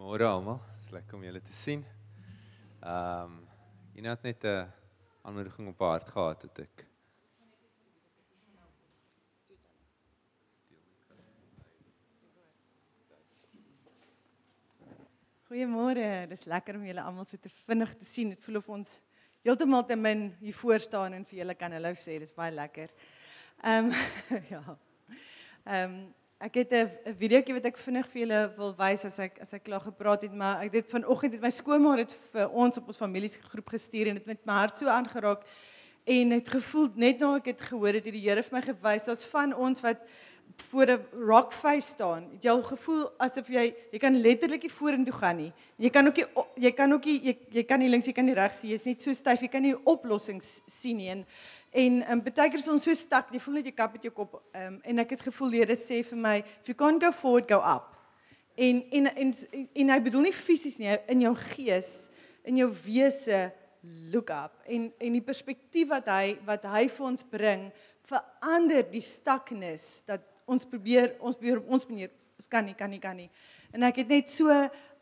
Môre almal, is lekker om julle te sien. Ehm um, Ina het net 'n aanmoediging op haar hart gehad het ek. Goeiemôre. Dis lekker om julle almal so te vinnig te sien. Dit voel of ons heeltemal te min hier voor staan en vir julle kan hallo sê. Dis baie lekker. Ehm um, ja. Ehm um, ek het 'n videoetjie wat ek vinnig vir julle wil wys as ek as ek klaar gepraat het, maar ek dit vanoggend het my skoonma dit vir ons op ons familiegroep gestuur en dit met my hart so aangeraak en het gevoel net nou ek het gehoor het die Here vir my gewys daar's van ons wat voor 'n rock face staan. Het jy al gevoel asof jy jy kan letterlik nie vorentoe gaan nie. Jy kan ook nie jy kan ook nie jy, jy kan nie links jy kan nie regs sien. Jy's net so styf. Jy kan nie oplossings sien nie. En en um, baie keer is ons so stak. Jy voel net jy kap met jou kop. Um, en ek het gevoel Here sê vir my, if you can't go forward, go up. En en en en, en hy bedoel nie fisies nie, in jou gees, in jou wese look up. En en die perspektief wat hy wat hy vir ons bring verander die staknis dat ons probeer ons probeer op ons manier ons kan nie kan nie kan nie en ek het net so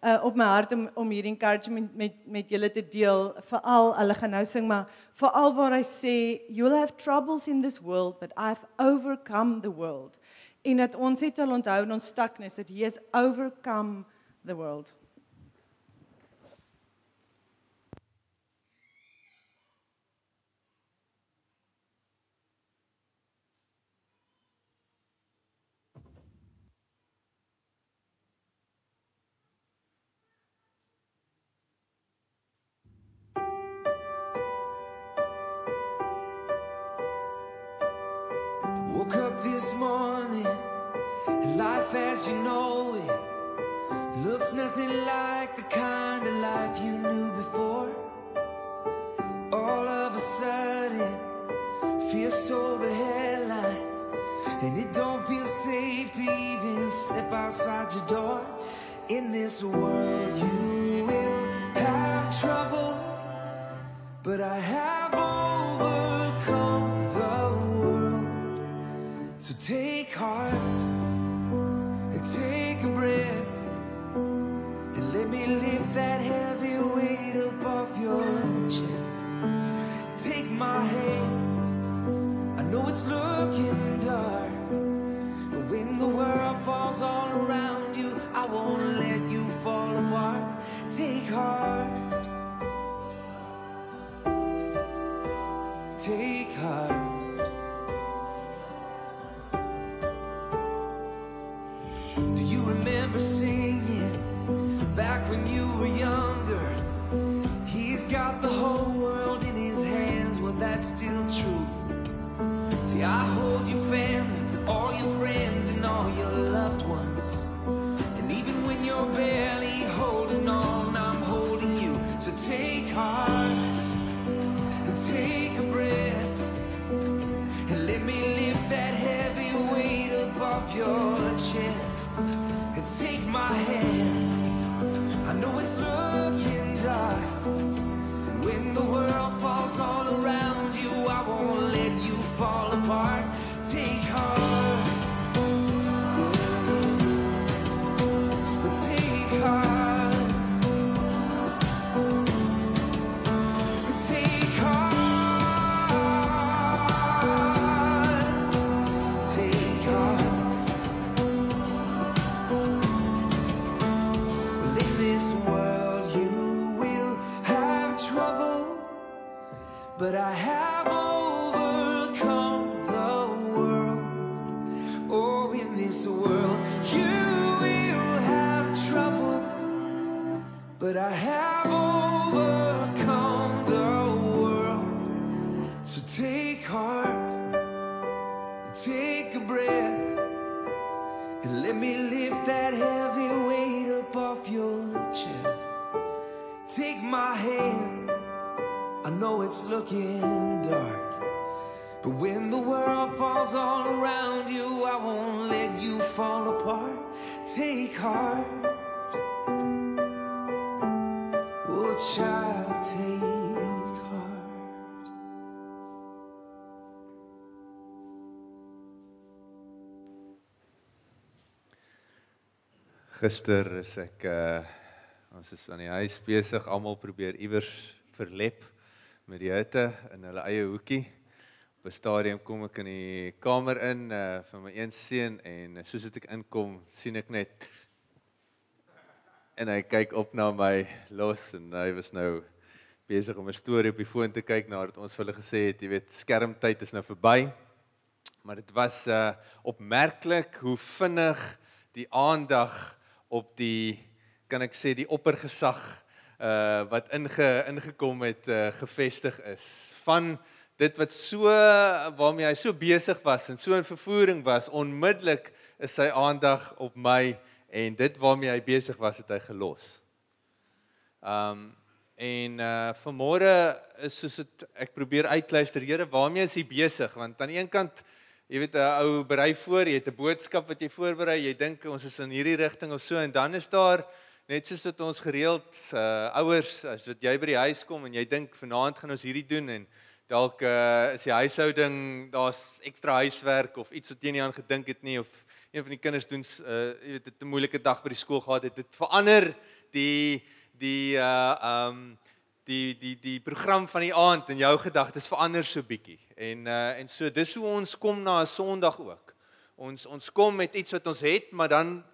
uh, op my hart om om hierdie encouragement met met julle te deel veral hulle gaan nou sing maar veral waar hy sê you'll have troubles in this world but i've overcome the world. En dat ons het al onthou in ons staknis dat he has overcome the world Woke up this morning, and life as you know it looks nothing like the kind of life you knew before. All of a sudden, fear stole the headlines, and it don't feel safe to even step outside your door. In this world, you will have trouble, but I have overcome take heart and take a breath and let me lift that heavy weight above your chest. Take my hand, I know it's looking dark, but when the world falls all around you, I won't let you fall apart. Take heart, Gister is ek uh Ons is aan die huis besig, almal probeer iewers verlep met die hitte in hulle eie hoekie. Op 'n stadium kom ek in die kamer in uh vir my een seun en soos dit ek inkom, sien ek net en hy kyk op na my los en hy was nou besig om 'n storie op die foon te kyk nadat ons vir hulle gesê het, jy weet, skermtyd is nou verby. Maar dit was uh opmerklik hoe vinnig die aandag op die kan ek sê die oppergesag uh wat inge ingekom het uh gevestig is van dit wat so waarmee hy so besig was en so in vervoering was onmiddellik is sy aandag op my en dit waarmee hy besig was het hy gelos. Um en uh vanmôre is soos dit ek probeer uitluister Here waarmee is hy besig want aan die een kant jy weet 'n ou berei voor jy het 'n boodskap wat jy voorberei jy dink ons is in hierdie rigting of so en dan is daar net soos dit ons gereeld uh ouers as wat jy by die huis kom en jy dink vanaand gaan ons hierdie doen en dalk uh is die huishouding daar's ekstra huiswerk of iets wat jy nie aan gedink het nie of een van die kinders doen uh jy weet 'n moeilike dag by die skool gehad het dit verander die die uh um die die die program van die aand en jou gedagtes verander so bietjie. En uh en so dis hoe ons kom na 'n Sondag ook. Ons ons kom met iets wat ons het, maar dan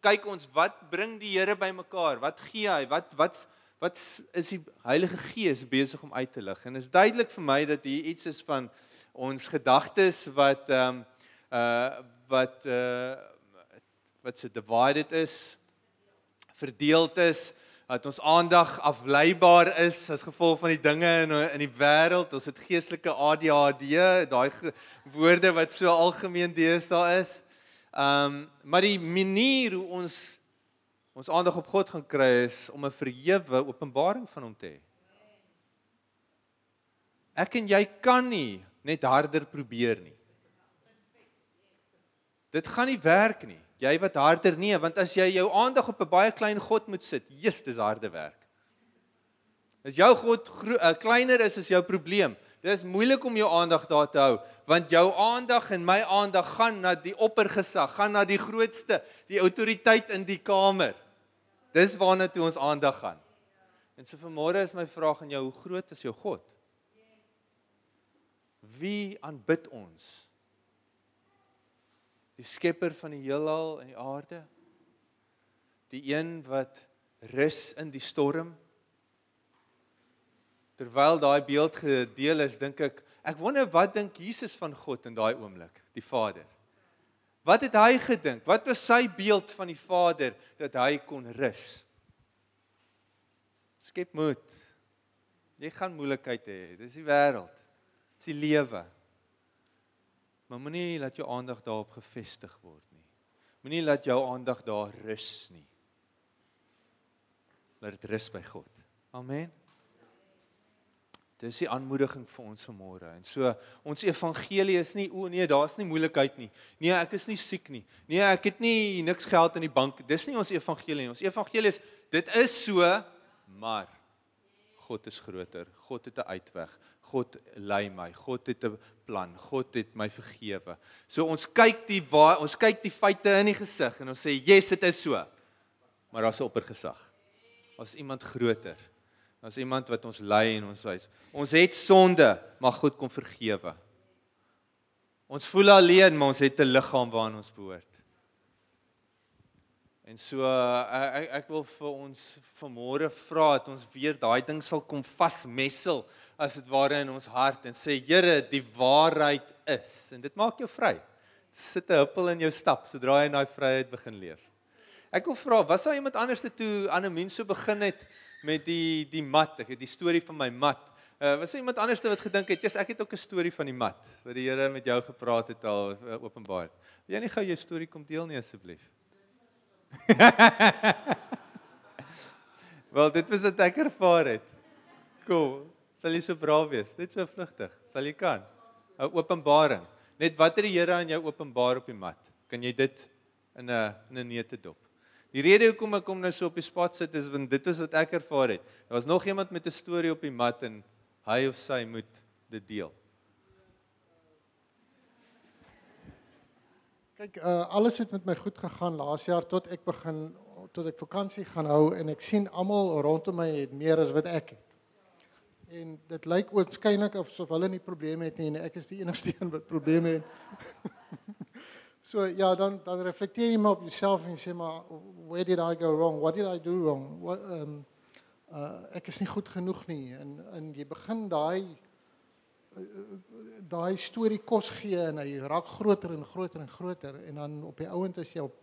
kyk ons wat bring die Here bymekaar? Wat gee hy? Wat wat wat is die Heilige Gees besig om uit te lig? En is duidelik vir my dat hier iets is van ons gedagtes wat um uh wat uh wat se divided is, verdeeld is dat ons aandag afleibaar is as gevolg van die dinge in in die wêreld. Ons het geestelike ADHD, daai woorde wat so algemeen deesdae is. Um maar die manier hoe ons ons aandag op God gaan kry is om 'n verhewe openbaring van hom te hê. Ek en jy kan nie net harder probeer nie. Dit gaan nie werk nie. Jy wat harder nee, want as jy jou aandag op 'n baie klein God moet sit, Jesus, dis harde werk. As jou God uh, kleiner is as jou probleem, dis moeilik om jou aandag daar te hou, want jou aandag en my aandag gaan na die oppergesag, gaan na die grootste, die autoriteit in die kamer. Dis waarna toe ons aandag gaan. En so vanmôre is my vraag aan jou, hoe groot is jou God? Wie aanbid ons? Die skepper van die heelal en die aarde die een wat rus in die storm. Terwyl daai beeld gedeel is dink ek ek wonder wat dink Jesus van God in daai oomblik die Vader? Wat het hy gedink? Wat was sy beeld van die Vader dat hy kon rus? Skep moed. Jy gaan moeilikheid hê. Dis die wêreld. Dis die lewe Maar moenie laat jou aandag daarop gefestig word nie. Moenie laat jou aandag daar rus nie. Laat dit rus by God. Amen. Dis die aanmoediging vir ons vanmôre. En so ons evangelie is nie o nee, daar's nie moeilikheid nie. Nee, ek is nie siek nie. Nee, ek het nie niks geld in die bank. Dis nie ons evangelie nie. Ons evangelie is dit is so, maar God is groter. God het 'n uitweg. God lei my. God het 'n plan. God het my vergewe. So ons kyk die waar ons kyk die feite in die gesig en ons sê, "Yes, dit is so." Maar daar's 'n oppergesag. Daar's iemand groter. Daar's iemand wat ons lei en ons wys. Ons het sonde, maar God kom vergewe. Ons voel alleen, maar ons het 'n liggaam waaraan ons behoort. En so uh, ek ek wil vir ons vanmôre vra dat ons weer daai ding sal kom vasmessel as dit ware in ons hart en sê Here, die waarheid is en dit maak jou vry. Sit 'n huppel in jou stap sodra jy in daai vryheid begin leef. Ek wil vra, was daar iemand anders toe aan 'n mens so begin het met die die mat, ek het die storie van my mat. Uh, was daar iemand anders wat gedink het, "Jesus, ek het ook 'n storie van die mat wat die Here met jou gepraat het al uh, openbaar." Wil jy nie gou jou storie kom deel nie asseblief? Wel, dit was wat ek ervaar het. Kom, sal jy so braaf wees? Net so vlugtig. Sal jy kan? 'n Openbaring. Net wat het die Here aan jou openbaar op die mat? Kan jy dit in 'n in 'n neete dop? Die rede hoekom ek kom nou so op die spot sit is want dit is wat ek ervaar het. Daar was nog iemand met 'n storie op die mat en hy of sy moet dit deel. Kyk, uh alles het met my goed gegaan laas jaar tot ek begin tot ek vakansie gaan hou en ek sien almal rondom my het meer as wat ek het. En dit lyk oorskynlik asof hulle nie probleme het nie en ek is die enigste een wat probleme het. so ja, dan dan reflekteer jy maar op jouself en jy sê maar where did I go wrong? What did I do wrong? What um uh ek is nie goed genoeg nie en en jy begin daai daai storie kos gee en hy raak groter en groter en groter en dan op die ouend is jy op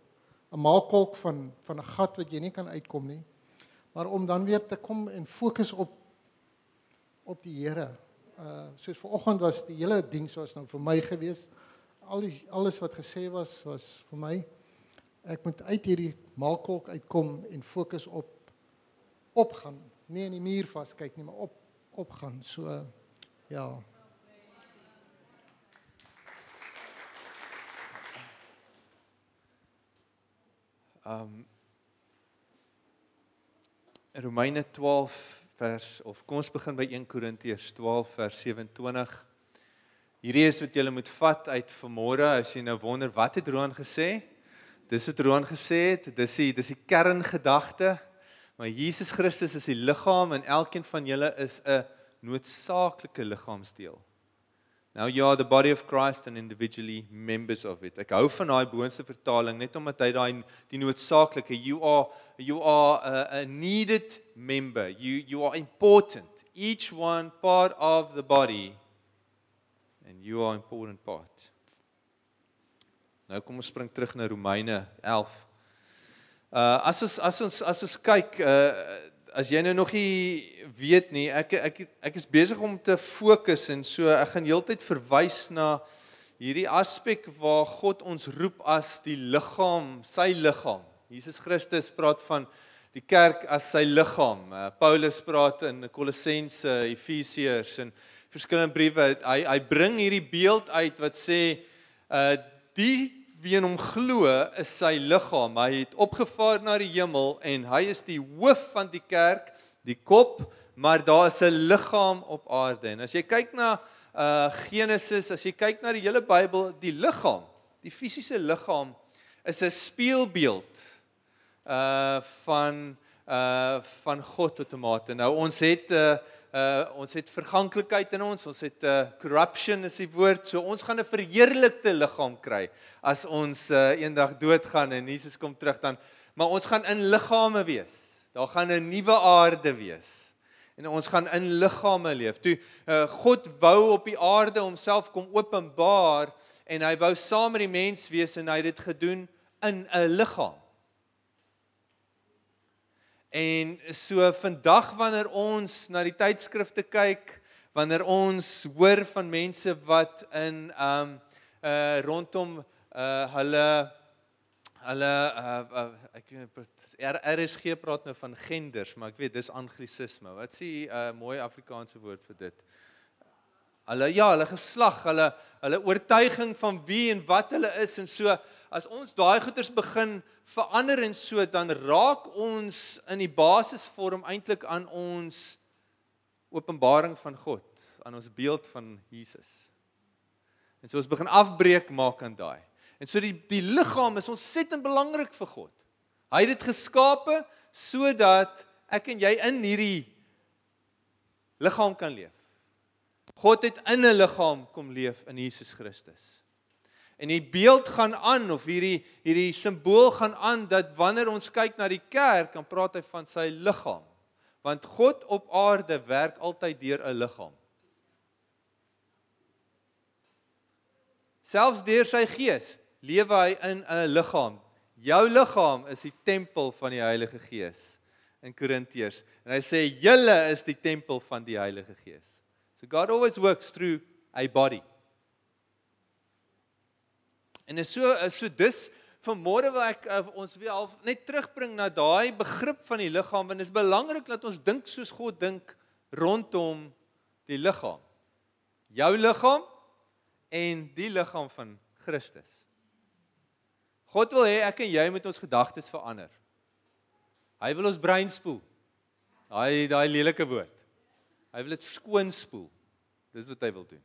'n maalkolk van van 'n gat wat jy nie kan uitkom nie. Maar om dan weer te kom en fokus op op die Here. Uh soos vanoggend was die hele diens was nou vir my gewees. Al die alles wat gesê was was vir my. Ek moet uit hierdie maalkolk uitkom en fokus op opgaan. Nie in die muur vaskyk nie, maar op opgaan. So ja. Um Romeine 12 vers of kom ons begin by 1 Korintiërs 12 vers 27. Hierdie is wat jy moet vat uit vanmôre as jy nou wonder wat het Roan gesê? Dis wat Roan gesê het, dis die dis die kerngedagte. Maar Jesus Christus is die liggaam en elkeen van julle is 'n noodsaaklike liggaamsdeel. You are the body of Christ and individually members of it. Ek hou van daai boonste vertaling net omdat hy daai die noodsaaklike you are you are a, a needed member. You you are important. Each one part of the body and you are important part. Nou kom ons spring terug na Romeine 11. Uh as ons as ons as ons kyk uh as jy nou nog nie weet nie, ek ek ek is besig om te fokus en so ek gaan heeltyd verwys na hierdie aspek waar God ons roep as die liggaam, sy liggaam. Jesus Christus praat van die kerk as sy liggaam. Uh, Paulus praat in Kolossense, Efesiërs en verskillende briewe. Hy hy bring hierdie beeld uit wat sê uh die wie in hom glo is sy liggaam. Hy het opgevaar na die hemel en hy is die hoof van die kerk, die kop, maar daar is 'n liggaam op aarde. En as jy kyk na uh Genesis, as jy kyk na die hele Bybel, die liggaam, die fisiese liggaam is 'n spieelbeeld uh van uh van God tot 'n mate. Nou ons het 'n uh, uh ons het verganklikheid in ons, ons het uh corruption is die woord. So ons gaan 'n verheerlikte liggaam kry as ons uh eendag doodgaan en Jesus kom terug dan. Maar ons gaan in liggame wees. Daar gaan 'n nuwe aarde wees. En ons gaan in liggame leef. Toe uh God wou op die aarde homself kom openbaar en hy wou saam met die mens wees en hy het dit gedoen in 'n liggaam. En so vandag wanneer ons na die tydskrifte kyk, wanneer ons hoor van mense wat in um uh rondom uh hulle hulle uh, uh ek weet RSG praat nou van genders, maar ek weet dis anglisisme. Wat sê 'n uh, mooi Afrikaanse woord vir dit? Hulle ja, hulle geslag, hulle hulle oortuiging van wie en wat hulle is en so as ons daai goeters begin verander en so dan raak ons in die basisvorm eintlik aan ons openbaring van God, aan ons beeld van Jesus. En so ons begin afbreek maak aan daai. En so die die liggaam is ontsettend belangrik vir God. Hy het dit geskape sodat ek en jy in hierdie liggaam kan leef. God het in 'n liggaam kom leef in Jesus Christus. En die beeld gaan aan of hierdie hierdie simbool gaan aan dat wanneer ons kyk na die kerk, dan praat hy van sy liggaam. Want God op aarde werk altyd deur 'n liggaam. Selfs deur sy gees lewe hy in 'n liggaam. Jou liggaam is die tempel van die Heilige Gees in Korintiërs. En hy sê julle is die tempel van die Heilige Gees. So God always works through a body. En is so is so dis vanmôre wil ek uh, ons weer half net terugbring na daai begrip van die liggaam want dit is belangrik dat ons dink soos God dink rondom die liggaam. Jou liggaam en die liggaam van Christus. God wil hê ek en jy moet ons gedagtes verander. Hy wil ons brein spoel. Daai daai lelike woord. Hy wil dit skoon spoel. Dis wat hy wil doen.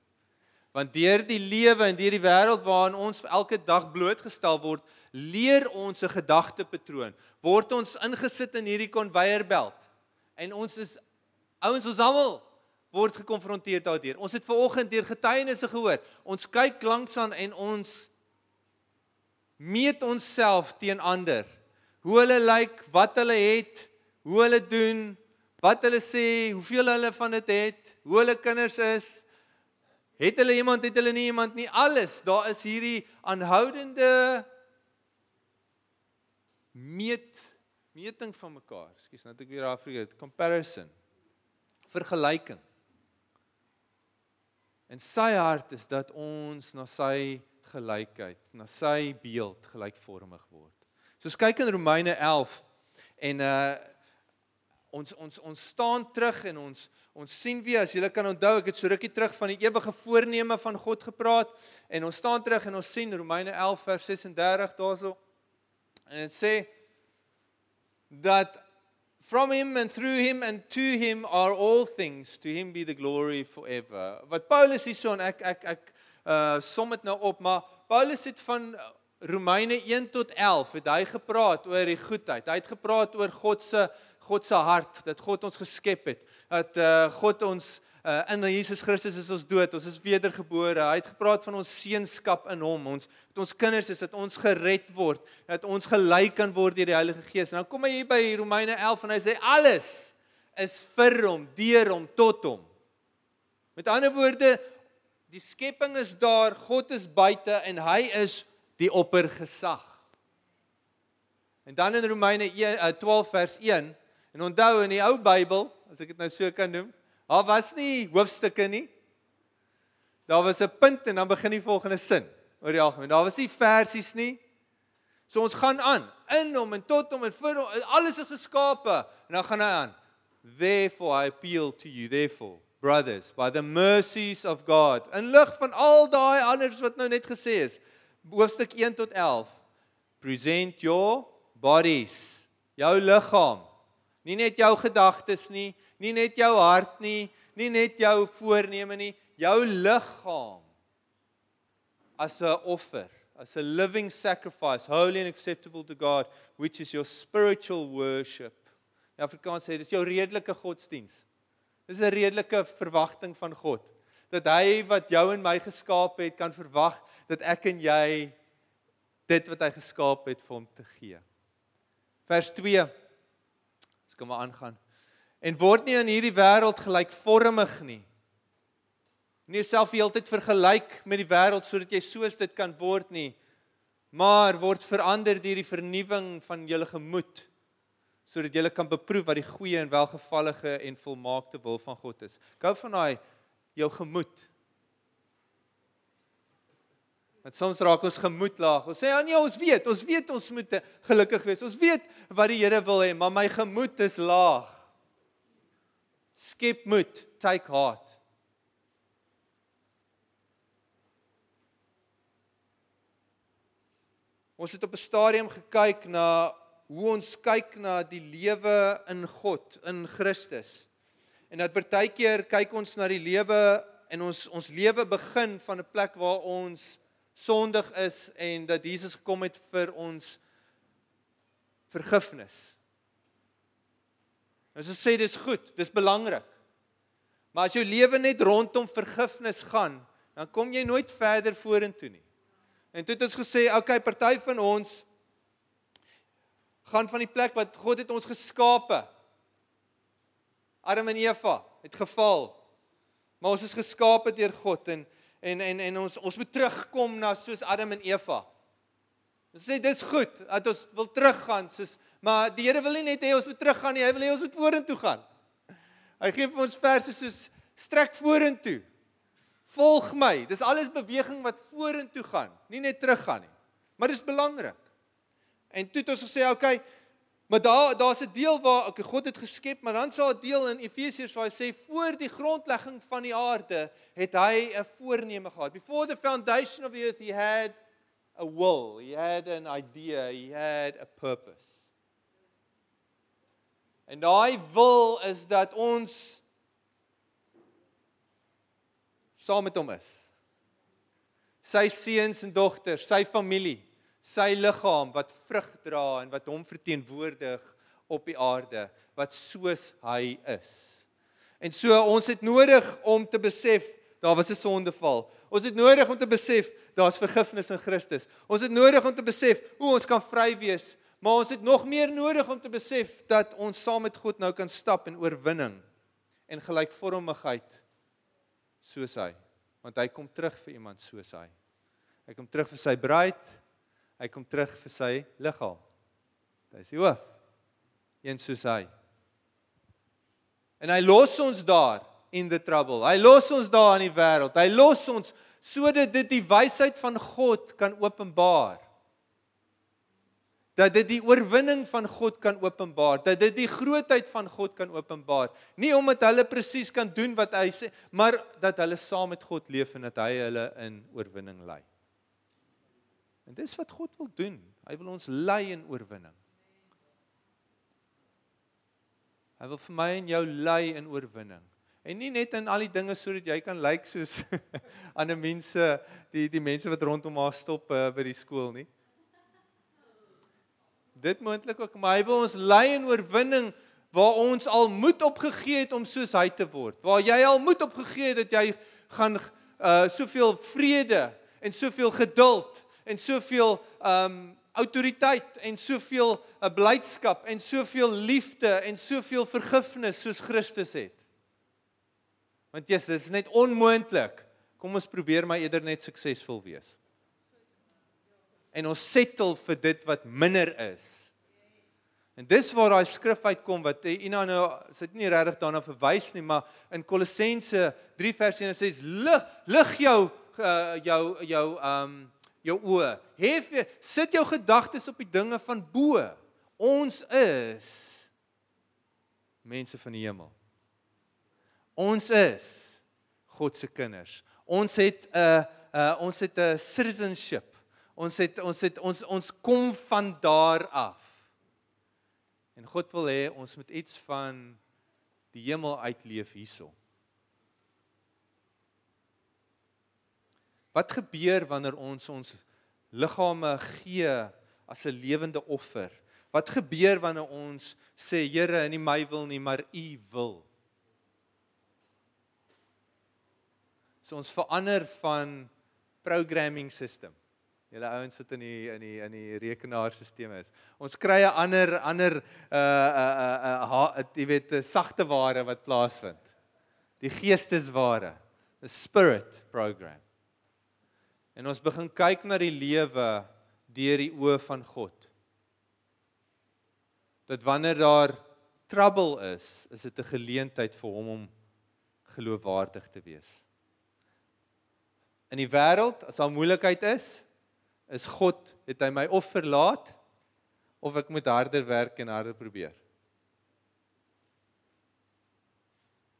Want deur die lewe en deur die wêreld waarin ons elke dag blootgestel word, leer ons 'n gedagtepatroon. Word ons ingesit in hierdie konveierbelt. En ons is ouens ons almal word gekonfronteer daardeur. Ons het ver oggend deur getuienisse gehoor. Ons kyk langs aan en ons meet onsself teen ander. Hoe hulle lyk, wat hulle het, hoe hulle doen, wat hulle sê, hoeveel hulle van dit het, hoe hulle kinders is. Het hulle iemand, het hulle nie iemand nie. Alles, daar is hierdie aanhoudende meet meting van mekaar. Ekskuus, nou het ek weer daar vergeet. Comparison. Vergelyking. En sy hart is dat ons na sy gelykheid, na sy beeld gelykvormig word. So kyk in Romeine 11 en uh ons ons ons staan terug en ons ons sien weer as julle kan onthou ek het so rukkie terug van die ewige voorneme van God gepraat en ons staan terug en ons sien Romeine 11 vers 36 daarso en dit sê that from him and through him and to him are all things to him be the glory forever. Wat Paulus hier so en ek ek ek uh som dit nou op, maar Paulus het van Romeine 1 tot 11 het hy gepraat oor die goedheid. Hy het gepraat oor God se God se hart, dat God ons geskep het, dat uh God ons uh, in Jesus Christus is ons dood, ons is wedergebore. Hy het gepraat van ons seenskap in hom, ons dat ons kinders is, dat ons gered word, dat ons gelyk kan word deur die Heilige Gees. Nou kom hy hier by Romeine 11 en hy sê alles is vir hom, deur hom, tot hom. Met ander woorde, die skepping is daar, God is buite en hy is die oppergesag. En dan in Romeine 12 vers 1 en onthou in die ou Bybel, as ek dit nou so kan noem, Daar was nie hoofstukke nie. Daar was 'n punt en dan begin die volgende sin oor die algemeen. Daar was nie versies nie. So ons gaan aan in hom en tot hom en vir hom alles is geskape en dan gaan hy aan. Therefore I appeal to you therefore brothers by the mercies of God. In lig van al daai anders wat nou net gesê is. Hoofstuk 1 tot 11. Present your bodies. Jou liggaam. Nie net jou gedagtes nie, nie net jou hart nie, nie net jou voorneme nie, jou liggaam as 'n offer, as a living sacrifice, holy and acceptable to God, which is your spiritual worship. In Afrikaans sê dis jou redelike godsdiens. Dis 'n redelike verwagting van God dat hy wat jou en my geskaap het kan verwag dat ek en jy dit wat hy geskaap het vir hom te gee. Vers 2. Kan maar aangaan en word nie aan hierdie wêreld gelykvormig nie. Nie jouself heeltyd vergelyk met die wêreld sodat jy soos dit kan word nie, maar word verander deur die vernuwing van jou gemoed sodat jy kan beproef wat die goeie en welgevallige en volmaakte wil van God is. Gou van daai jou gemoed. Want soms raak ons gemoed laag. Ons sê ja nee, ons weet, ons weet ons moet gelukkig wees. Ons weet wat die Here wil hê, maar my gemoed is laag. Skep moed, take heart. Ons het op 'n stadium gekyk na hoe ons kyk na die lewe in God, in Christus. En dat partykeer kyk ons na die lewe en ons ons lewe begin van 'n plek waar ons sondig is en dat Jesus gekom het vir ons vergifnis. Ons sê dis goed, dis belangrik. Maar as jou lewe net rondom vergifnis gaan, dan kom jy nooit verder vorentoe nie. En toe het ons gesê, okay, party van ons gaan van die plek wat God het ons geskape. Adam en Eva het geval. Maar ons is geskape deur God en en en en ons ons moet terugkom na soos Adam en Eva. Ons sê dis goed dat ons wil teruggaan soos maar die Here wil nie net hê ons moet teruggaan nie, hy wil hê ons moet vorentoe gaan. Hy gee vir ons verse soos strek vorentoe. Volg my. Dis alles beweging wat vorentoe gaan, nie net teruggaan nie. Maar dis belangrik. En toe het ons gesê, oké, okay, maar daar daar's 'n deel waar okay, God het geskep, maar dan sal 'n deel in Efesiërs waar hy sê voor die grondlegging van die aarde het hy 'n voorneme gehad. Before the foundation of the earth he had a will, he had an idea, he had a purpose. En daai wil is dat ons saam met hom is. sy seuns en dogters, sy familie, sy liggaam wat vrug dra en wat hom verteenwoordig op die aarde, wat soos hy is. En so ons het nodig om te besef daar was 'n sondeval. Ons het nodig om te besef daar's vergifnis in Christus. Ons het nodig om te besef hoe ons kan vry wees, maar ons het nog meer nodig om te besef dat ons saam met God nou kan stap in oorwinning en gelykvormigheid soos hy want hy kom terug vir iemand soos hy. Hy kom terug vir sy bruid. Hy kom terug vir sy liggaam. Hy is die hoof. Een soos hy. En hy los ons daar in the trouble. Hy los ons daar in die wêreld. Hy los ons sodat dit die wysheid van God kan openbaar dat dit die oorwinning van God kan openbaar, dat dit die grootheid van God kan openbaar. Nie omdat hulle presies kan doen wat hy sê, maar dat hulle saam met God leef en dat hy hulle in oorwinning lei. En dis wat God wil doen. Hy wil ons lei in oorwinning. Hy wil vir my en jou lei in oorwinning. En nie net in al die dinge sodat jy kan lyk like soos ander mense, die die mense wat rondom haar stop uh, by die skool nie dit moontlik ook, maar hy wil ons lei in oorwinning waar ons al moed opgegee het om soos hy te word. Waar jy al moed opgegee het dat jy gaan uh soveel vrede en soveel geduld en soveel um autoriteit en soveel 'n uh, blydskap en soveel liefde en soveel vergifnis soos Christus het. Want Jesus, dit is net onmoontlik. Kom ons probeer maar eerder net suksesvol wees en ons settle vir dit wat minder is. En dis waar daai skrif uitkom wat Ina nou sit nie regtig daarna verwys nie, maar in Kolossense 3 vers 1 sê lig lig jou uh, jou jou um jou oë. Hef sit jou gedagtes op die dinge van bo. Ons is mense van die hemel. Ons is God se kinders. Ons het 'n uh, uh, ons het 'n citizenship Ons het ons het ons ons kom van daar af. En God wil hê ons moet iets van die hemel uitleef hierso. Wat gebeur wanneer ons ons liggame gee as 'n lewende offer? Wat gebeur wanneer ons sê Here, nie my wil nie, maar U wil? So ons verander van programming system. Julle ouens sit in die in die in die rekenaarstelsel is. Ons kry 'n ander ander uh uh uh uh jy weet 'n sagte ware wat plaasvind. Die geestesware, 'n spirit program. En ons begin kyk na die lewe deur die oë van God. Dat wanneer daar trouble is, is dit 'n geleentheid vir hom om geloofwaardig te wees. In die wêreld, as daar moeilikheid is, is God het hy my of verlaat of ek moet harder werk en harder probeer.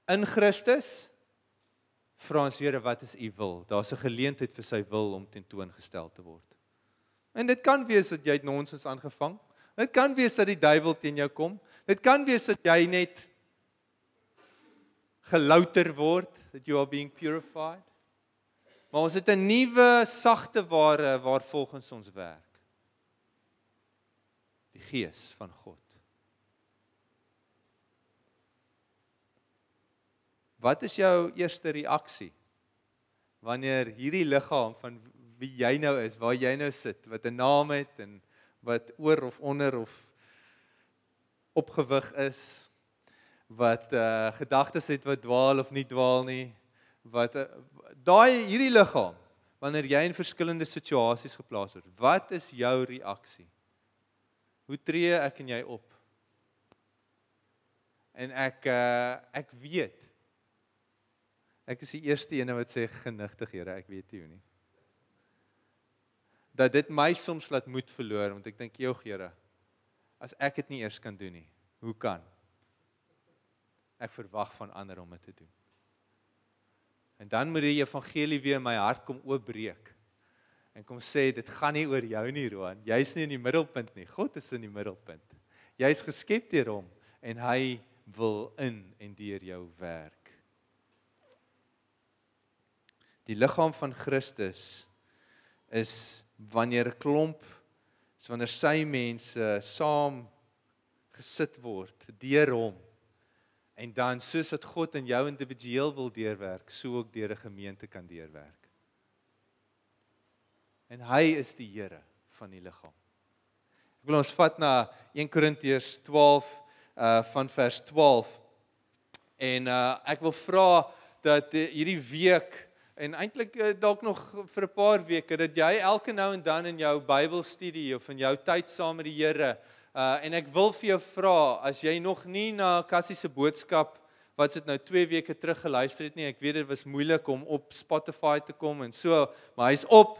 In Christus vra ons Here wat is u wil? Daar's 'n geleentheid vir sy wil om tentoongestel te word. En dit kan wees dat jy nonsens aangevang. Dit kan wees dat die duiwel teen jou kom. Dit kan wees dat jy net gelouter word, that you are being purified. Maar ons het 'n nuwe sagte ware waar volgens ons werk. Die Gees van God. Wat is jou eerste reaksie wanneer hierdie liggaam van wie jy nou is, waar jy nou sit, wat 'n naam het en wat oor of onder of opgewig is, wat uh gedagtes het wat dwaal of nie dwaal nie, wat uh, daai hierdie liggaam wanneer jy in verskillende situasies geplaas word, wat is jou reaksie? Hoe tree ek en jy op? En ek uh, ek weet ek is die eerste een wat sê genigtig Here, ek weet nie hoe nie. Dat dit my soms laat moed verloor want ek dink jou Here, as ek dit nie eers kan doen nie, hoe kan ek verwag van ander om dit te doen? En dan moet die evangelie weer in my hart kom oopbreek. En kom sê dit gaan nie oor jou nie, Roan. Jy's nie in die middelpunt nie. God is in die middelpunt. Jy's geskep deur hom en hy wil in en deur jou werk. Die liggaam van Christus is wanneer 'n klomp is wanneer sy mense saam gesit word deur hom en dan soos wat God in jou individueel wil deurwerk, so ook deur 'n gemeente kan deurwerk. En hy is die Here van die liggaam. Ek wil ons vat na 1 Korintiërs 12 uh van vers 12. En uh ek wil vra dat uh, hierdie week en eintlik uh, dalk nog vir 'n paar weke dat jy elke nou en dan in jou Bybelstudie of in jou tyd saam met die Here uh en ek wil vir jou vra as jy nog nie na Cassie se boodskap wat sit nou 2 weke terug geluister het nie ek weet dit was moeilik om op Spotify te kom en so maar hy's op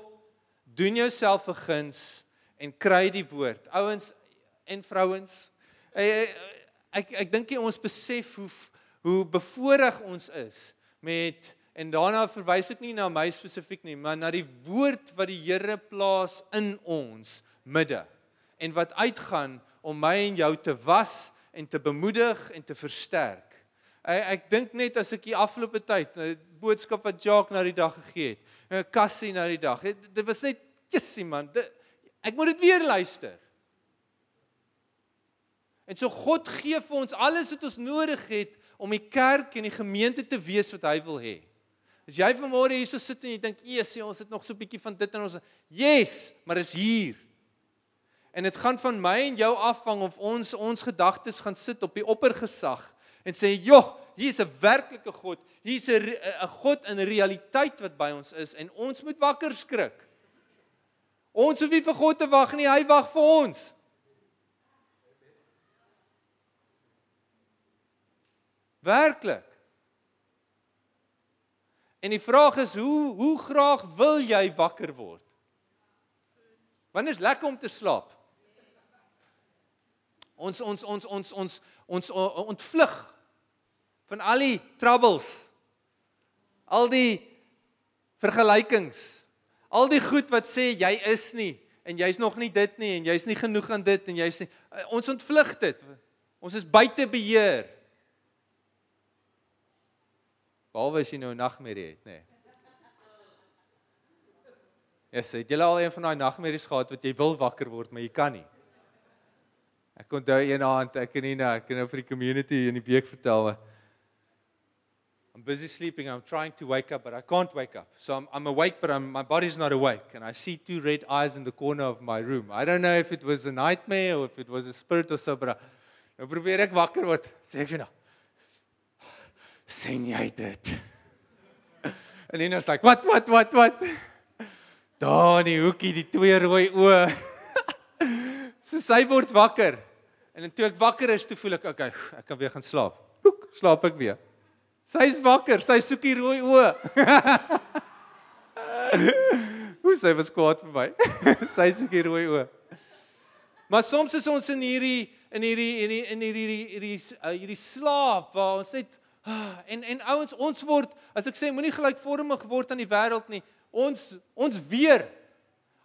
doen jouself 'n guns en kry die woord. Ouens en vrouens, ek ek, ek dink jy ons besef hoe hoe bevoorreg ons is met en daarna verwys dit nie na my spesifiek nie, maar na die woord wat die Here plaas in ons midde en wat uitgaan om my en jou te was en te bemoedig en te versterk. Ek, ek dink net as ek die afgelope tyd 'n boodskap wat Jacques na die dag gegee het, 'n Cassie na die dag. Dit was net Jessie man, dit, ek moet dit weer luister. En so God gee vir ons alles wat ons nodig het om die kerk en die gemeente te wees wat hy wil hê. As jy vanmôre hierso sit en jy dink, "Jessie, ons het nog so 'n bietjie van dit in ons." Yes, maar is hier. En dit gaan van my en jou afhang of ons ons gedagtes gaan sit op die oppergesag en sê, "Joh, hier is 'n werklike God. Hier's 'n 'n God in realiteit wat by ons is en ons moet wakker skrik." Ons hoef nie vir God te wag nie, hy wag vir ons. Werklik. En die vraag is hoe hoe graag wil jy wakker word? Wanneer is lekker om te slaap? Ons ons ons ons ons ons ontvlug van al die troubles. Al die vergelykings Al die goed wat sê jy is nie en jy's nog nie dit nie en jy's nie genoeg aan dit en jy's nie eh, ons ontvlug dit. Ons is buite beheer. Behalwe as jy nou 'n nagmerrie het, nê. Nee. Ja, sê jy al een van daai nagmerries gehad wat jy wil wakker word, maar jy kan nie. Ek onthou een aand ek en Nina, ek het nou vir die community in die week vertel wat I'm busy sleeping. I'm trying to wake up, but I can't wake up. So I'm, I'm awake, but I'm, my body's not awake. And I see two red eyes in the corner of my room. I don't know if it was a nightmare or if it was a spirit or so, but I, nou probeer ek wakker word. Sê ek vir nou. Sien jy dit? En Nina's like, "What what what what?" Daar in die hoekie die twee rooi oë. so sy word wakker. En toe ek wakker is, toe voel ek, okay, ek kan weer gaan slaap. Hoek, slaap ek weer. Sy's wakker, sy soek die rooi oë. Hoe sy was kwaad vir my. sy soek die rooi oë. Maar soms is ons in hierdie in hierdie in hierdie in hierdie hierdie uh, hierdie slaap waar ons net en en ouens ons word as ek sê moenie gelykvormig word aan die wêreld nie. Ons ons weer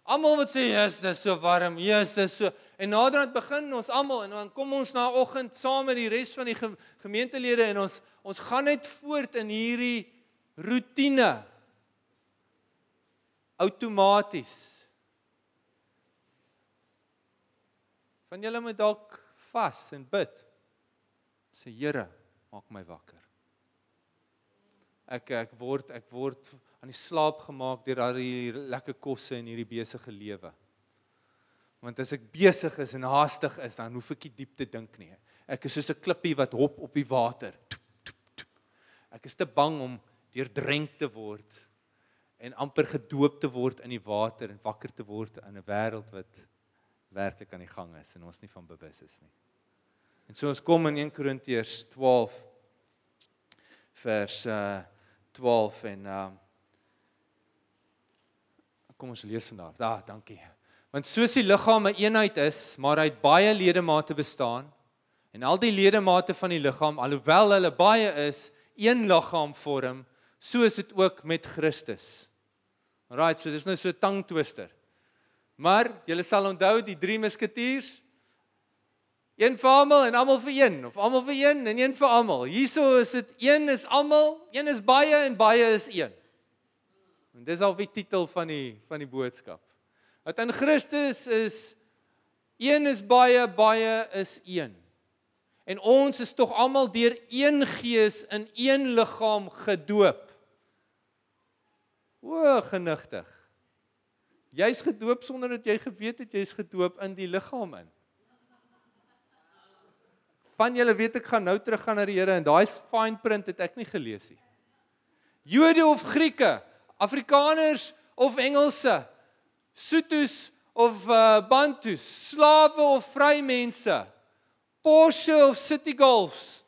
Almal wat sê, "Jesus, dis so warm. Jesus, dis so." En naderhand begin ons almal en dan kom ons na oggend saam met die res van die gemeentelede en ons ons gaan net voort in hierdie rotine. Outomaties. Van julle moet dalk vas en bid. Sê Here, maak my wakker. Ek ek word ek word aan die slaap gemaak deur al die lekker kosse in hierdie besige lewe. Want as ek besig is en haastig is, dan hoef ek nie diep te dink nie. Ek is soos 'n klippie wat hop op die water. Ek is te bang om deurdrenk te word en amper gedoop te word in die water en wakker te word in 'n wêreld wat werklik aan die gang is en ons nie van bewus is nie. En so ons kom in 1 Korintiërs 12 vers uh 12 en uh Kom ons lees vandag. Daar, ah, dankie. Want soos die liggaam 'n eenheid is, maar hy het baie ledemate bestaan, en al die ledemate van die liggaam, alhoewel hulle baie is, een liggaam vorm, so is dit ook met Christus. Right, so dis nou so tang twister. Maar julle sal onthou die drie musketiers Een vir almal en almal vir een of almal vir een en een vir almal. Hierso is dit een is almal, een is baie en baie is een. En dis al die titel van die van die boodskap. Dat in Christus is een is baie, baie is een. En ons is tog almal deur een gees in een liggaam gedoop. O, genigtig. Jy's gedoop sonder dat jy geweet het jy's gedoop in die liggaam in. Van julle weet ek gaan nou terug gaan na die Here en daai fine print het ek nie gelees nie. Jode of Grieke, Afrikaners of Engelse, Sotho's of uh, Bantus, slawe of vrymense, Porsche of City Golfs.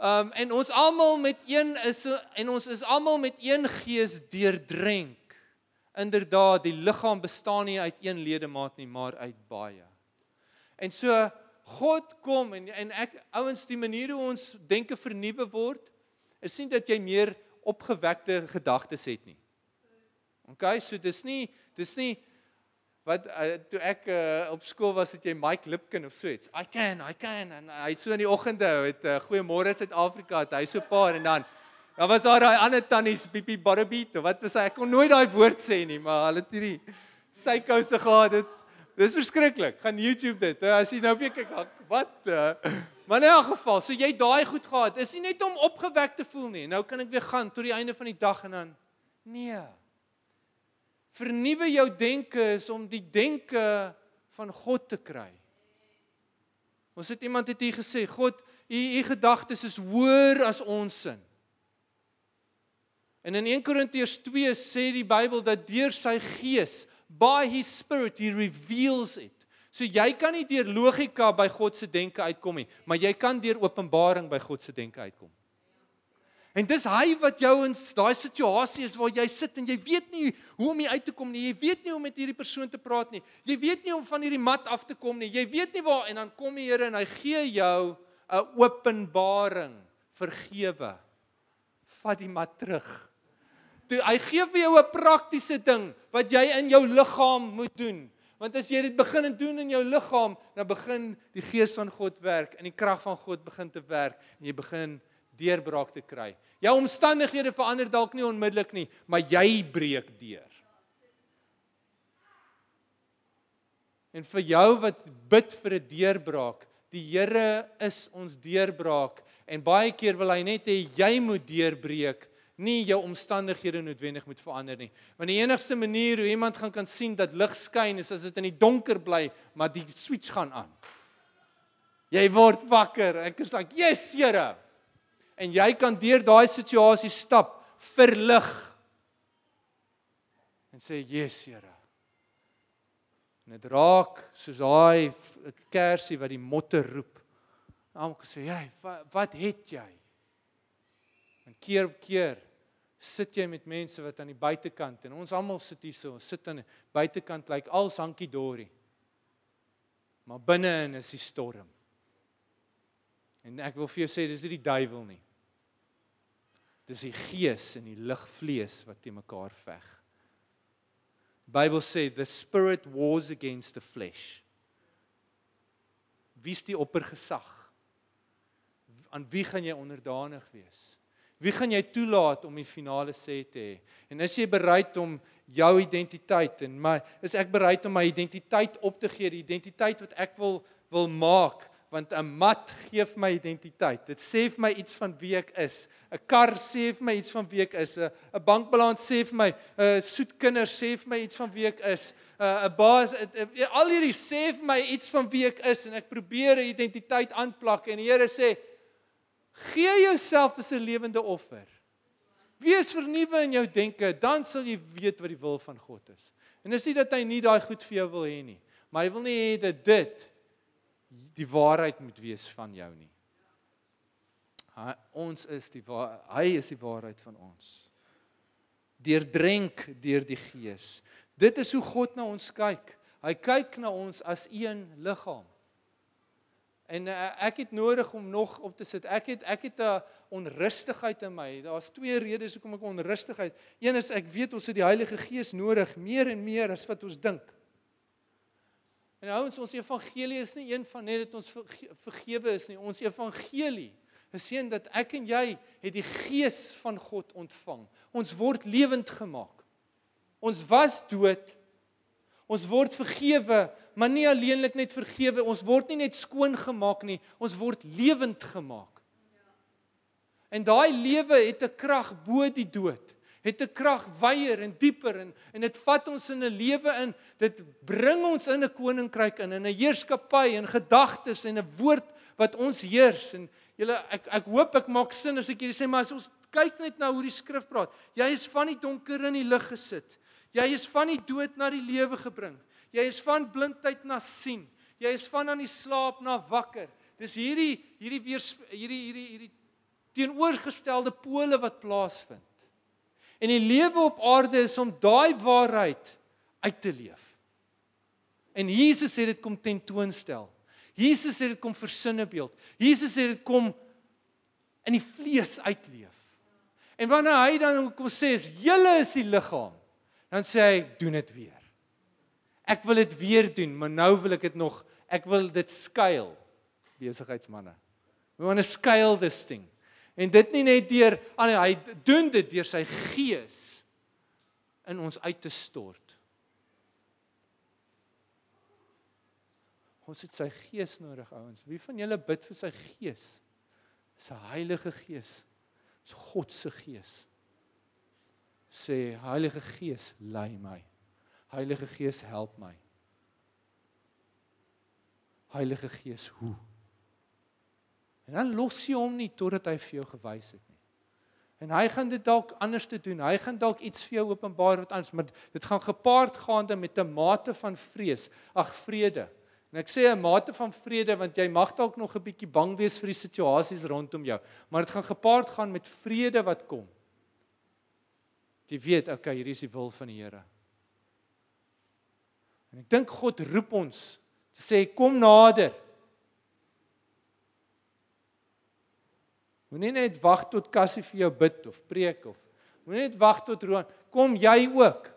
Um en ons almal met een is en ons is almal met een gees deurdrenk. Inderdaad, die liggaam bestaan nie uit een ledemaat nie, maar uit baie. En so God kom en en ek ouens die manier hoe ons denke vernuwe word, is nie dat jy meer opgewekte gedagtes het nie. OK, so dis nie dis nie wat uh, toe ek uh, op skool was het jy Mike Lipkin of so iets. I can, I can en hy het so in die oggende het uh, goeiemôre Suid-Afrika het hy so paar en dan dan was daar daai ander tannies Pipi Barbeet of wat was hy? Ek kon nooit daai woord sê nie, maar hulle het hierdie sy kouse gehad het. Dis verskriklik. Gaan YouTube dit. As jy nou weer kyk wat uh, maar in elk geval, so jy daai goed gehad. Is nie net om opgewek te voel nie. Nou kan ek weer gaan tot die einde van die dag en dan nee. Vernuwe jou denke is om die denke van God te kry. Ons het iemand het hier gesê, God, u u gedagtes is hoër as ons sin. En in 1 Korintiërs 2 sê die Bybel dat deur sy gees, by his spirit he reveals it. So jy kan nie deur logika by God se denke uitkom nie, maar jy kan deur openbaring by God se denke uitkom. En dis hy wat jou in daai situasie is waar jy sit en jy weet nie hoe om uit te kom nie. Jy weet nie hoe om met hierdie persoon te praat nie. Jy weet nie hoe om van hierdie mat af te kom nie. Jy weet nie waar en dan kom die Here en hy gee jou 'n openbaring. Vergewe. Vat die mat terug. Toe hy gee vir jou 'n praktiese ding wat jy in jou liggaam moet doen. Want as jy dit begin en doen in jou liggaam, dan begin die gees van God werk en die krag van God begin te werk en jy begin deurbraak te kry. Jou omstandighede verander dalk nie onmiddellik nie, maar jy breek deur. En vir jou wat bid vir 'n deurbraak, die Here is ons deurbraak en baie keer wil hy net hê jy moet deurbreek, nie jou omstandighede noodwendig moet verander nie. Want die enigste manier hoe iemand gaan kan sien dat lig skyn is as dit in die donker bly, maar die switch gaan aan. Jy word wakker. Ek is like, "Yes, Here." en jy kan deur daai situasie stap verlig en sê yes Here. En dit raak soos daai kersie wat die motte roep. Almal sê jy wat, wat het jy? En keer op keer sit jy met mense wat aan die buitekant en ons almal sit hier so, ons sit aan die buitekant lyk like, al sankie dorie. Maar binne-in is die storm. En ek wil vir jou sê dis nie die duiwel nie. Dis die gees en die ligvlees wat te mekaar veg. Bybel sê the spirit wars against the flesh. Wie is die oppergesag? Aan wie gaan jy onderdanig wees? Wie gaan jy toelaat om die finale sê te hê? En is jy bereid om jou identiteit en my is ek bereid om my identiteit op te gee, die identiteit wat ek wil wil maak want 'n mat gee vir my identiteit. Dit sê vir my iets van wie ek is. 'n Kar sê vir my iets van wie ek is. 'n Bankbalans sê vir my, 'n soet kinders sê vir my iets van wie ek is. 'n baas al hierdie sê vir my iets van wie ek is en ek probeer 'n identiteit aanplak en die Here sê gee jouself as 'n lewende offer. Wees vernuwe in jou denke, dan sal jy weet wat die wil van God is. En dis nie dat hy nie daai goed vir jou wil hê nie, maar hy wil nie hê dat dit die waarheid moet wees van jou nie. Hy, ons is die hy is die waarheid van ons. Deurdrenk deur die Gees. Dit is hoe God na ons kyk. Hy kyk na ons as een liggaam. En uh, ek het nodig om nog op te sit. Ek het ek het 'n onrustigheid in my. Daar's twee redes hoekom ek onrustigheid. Een is ek weet ons het die Heilige Gees nodig meer en meer as wat ons dink. En ouens, ons evangelie is nie een van net dat ons vergewe is nie. Ons evangelie is sien dat ek en jy het die gees van God ontvang. Ons word lewend gemaak. Ons was dood. Ons word vergewe, maar nie alleenlik net vergewe, ons word nie net skoon gemaak nie, ons word lewend gemaak. En daai lewe het 'n krag bo die dood. Het 'n krag wyer en dieper en en dit vat ons in 'n lewe in. Dit bring ons in 'n koninkryk in, in 'n heerskappy en gedagtes en 'n woord wat ons heers en julle ek ek hoop ek maak sin as ek hierdie sê maar as ons kyk net na hoe die skrif praat. Jy is van die donker in die lig gesit. Jy is van die dood na die lewe gebring. Jy is van blindheid na sien. Jy is van aan die slaap na wakker. Dis hierdie hierdie weer hierdie hierdie hierdie teenoorgestelde pole wat plaasvind. En die lewe op aarde is om daai waarheid uit te leef. En Jesus het dit kom tentoonstel. Jesus het dit kom versinnebeeld. Jesus het dit kom in die vlees uitleef. En wanneer hy dan kom sê is julle is die liggaam, dan sê hy doen dit weer. Ek wil dit weer doen, maar nou wil ek dit nog ek wil dit skuil besigheidsmanne. We want to scale this thing. En dit nie net deur aan hy doen dit deur sy gees in ons uit te stort. Ons het sy gees nodig ouens. Wie van julle bid vir sy gees? Sy Heilige Gees. Dis God se gees. Sê Heilige Gees, lei my. Heilige Gees, help my. Heilige Gees, hoe? En dan los jy hom nie totdat hy vir jou gewys het nie. En hy gaan dit dalk anders te doen. Hy gaan dalk iets vir jou openbaar wat anders, maar dit gaan gepaard gaande met 'n mate van vrees, ag vrede. En ek sê 'n mate van vrede want jy mag dalk nog 'n bietjie bang wees vir die situasies rondom jou, maar dit gaan gepaard gaan met vrede wat kom. Jy weet, okay, hier is die wil van die Here. En ek dink God roep ons te sê kom nader. Moenie net wag tot Cassie vir jou bid of preek of moenie net wag tot Roan. Kom jy ook.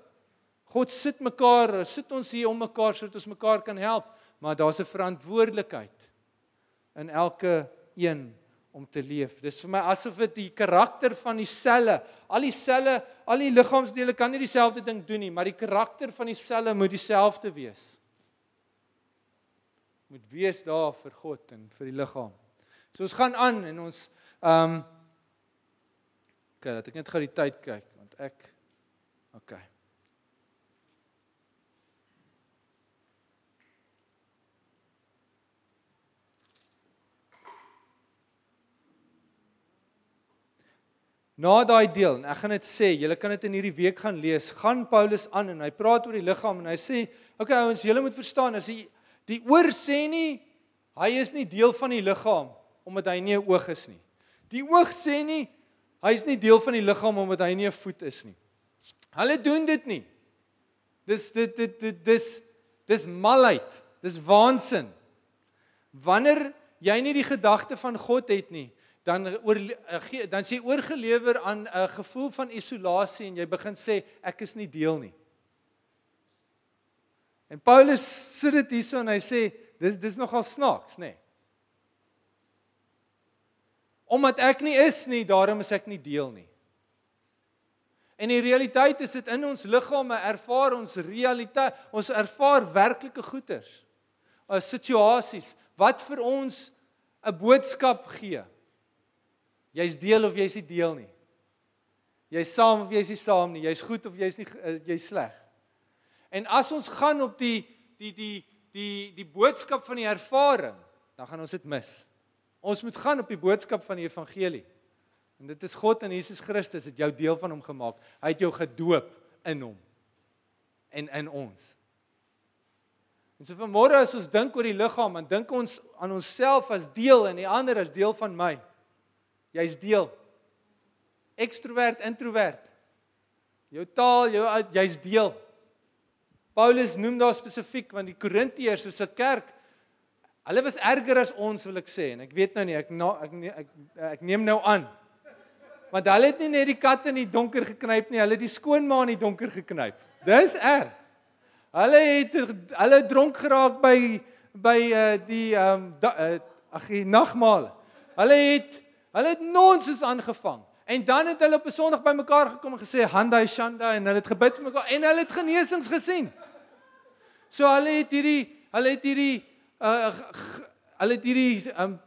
God sit mekaar, sit ons hier om mekaar sodat ons mekaar kan help, maar daar's 'n verantwoordelikheid in elke een om te leef. Dis vir my asof dit die karakter van die selle, al die selle, al die liggaamsdele kan nie dieselfde ding doen nie, maar die karakter van die selle moet dieselfde wees. Moet wees daar vir God en vir die liggaam. So ons gaan aan en ons Ehm um, Okay, dat ek net gou die tyd kyk want ek Okay. Na daai deel, en ek gaan dit sê, julle kan dit in hierdie week gaan lees. Gaan Paulus aan en hy praat oor die liggaam en hy sê, okay ouens, julle moet verstaan as die die oor sê nie hy is nie deel van die liggaam omdat hy nie 'n oog is nie. Die oog sê nie hy's nie deel van die liggaam omdat hy nie 'n voet is nie. Hulle doen dit nie. Dis dit dit dit dis dis malheid. Dis waansin. Wanneer jy nie die gedagte van God het nie, dan oor eh, dan sê oorgelewer aan 'n gevoel van isolasie en jy begin sê ek is nie deel nie. En Paulus sit dit hierso en hy sê dis dis nogal snaaks, nê? Nee. Omdat ek nie is nie, daarom is ek nie deel nie. En die realiteit is dit in ons liggame ervaar ons realiteit, ons ervaar werklike goeders. As situasies wat vir ons 'n boodskap gee. Jy's deel of jy's nie deel nie. Jy's saam of jy's nie saam nie. Jy's goed of jy's nie eh, jy's sleg. En as ons gaan op die die die die die boodskap van die ervaring, dan gaan ons dit mis. Ons moet gaan op die boodskap van die evangelie. En dit is God en Jesus Christus het jou deel van hom gemaak. Hy het jou gedoop in hom en in ons. En so vanmôre as ons dink oor die liggaam, dan dink ons aan onsself as deel en die ander as deel van my. Jy's deel. Ekstrovert, introvert. Jou taal, jou jy's deel. Paulus noem daar spesifiek want die Korintiërs is 'n kerk Hulle was erger as ons wil ek sê en ek weet nou nie ek na, ek, ek ek neem nou aan. Want hulle het nie net die kat in die donker geknyp nie, hulle het die skoonma in die donker geknyp. Dis erg. Hulle het hulle dronk geraak by by uh, die ehm um, uh, ag die nagmaal. Hulle het hulle het nonsens aangevang. En dan het hulle op 'n Sondag bymekaar gekom en gesê Handai Shanda en hulle het gebid vir mekaar en hulle het genesings gesien. So hulle het hierdie hulle het hierdie uh hulle het hierdie um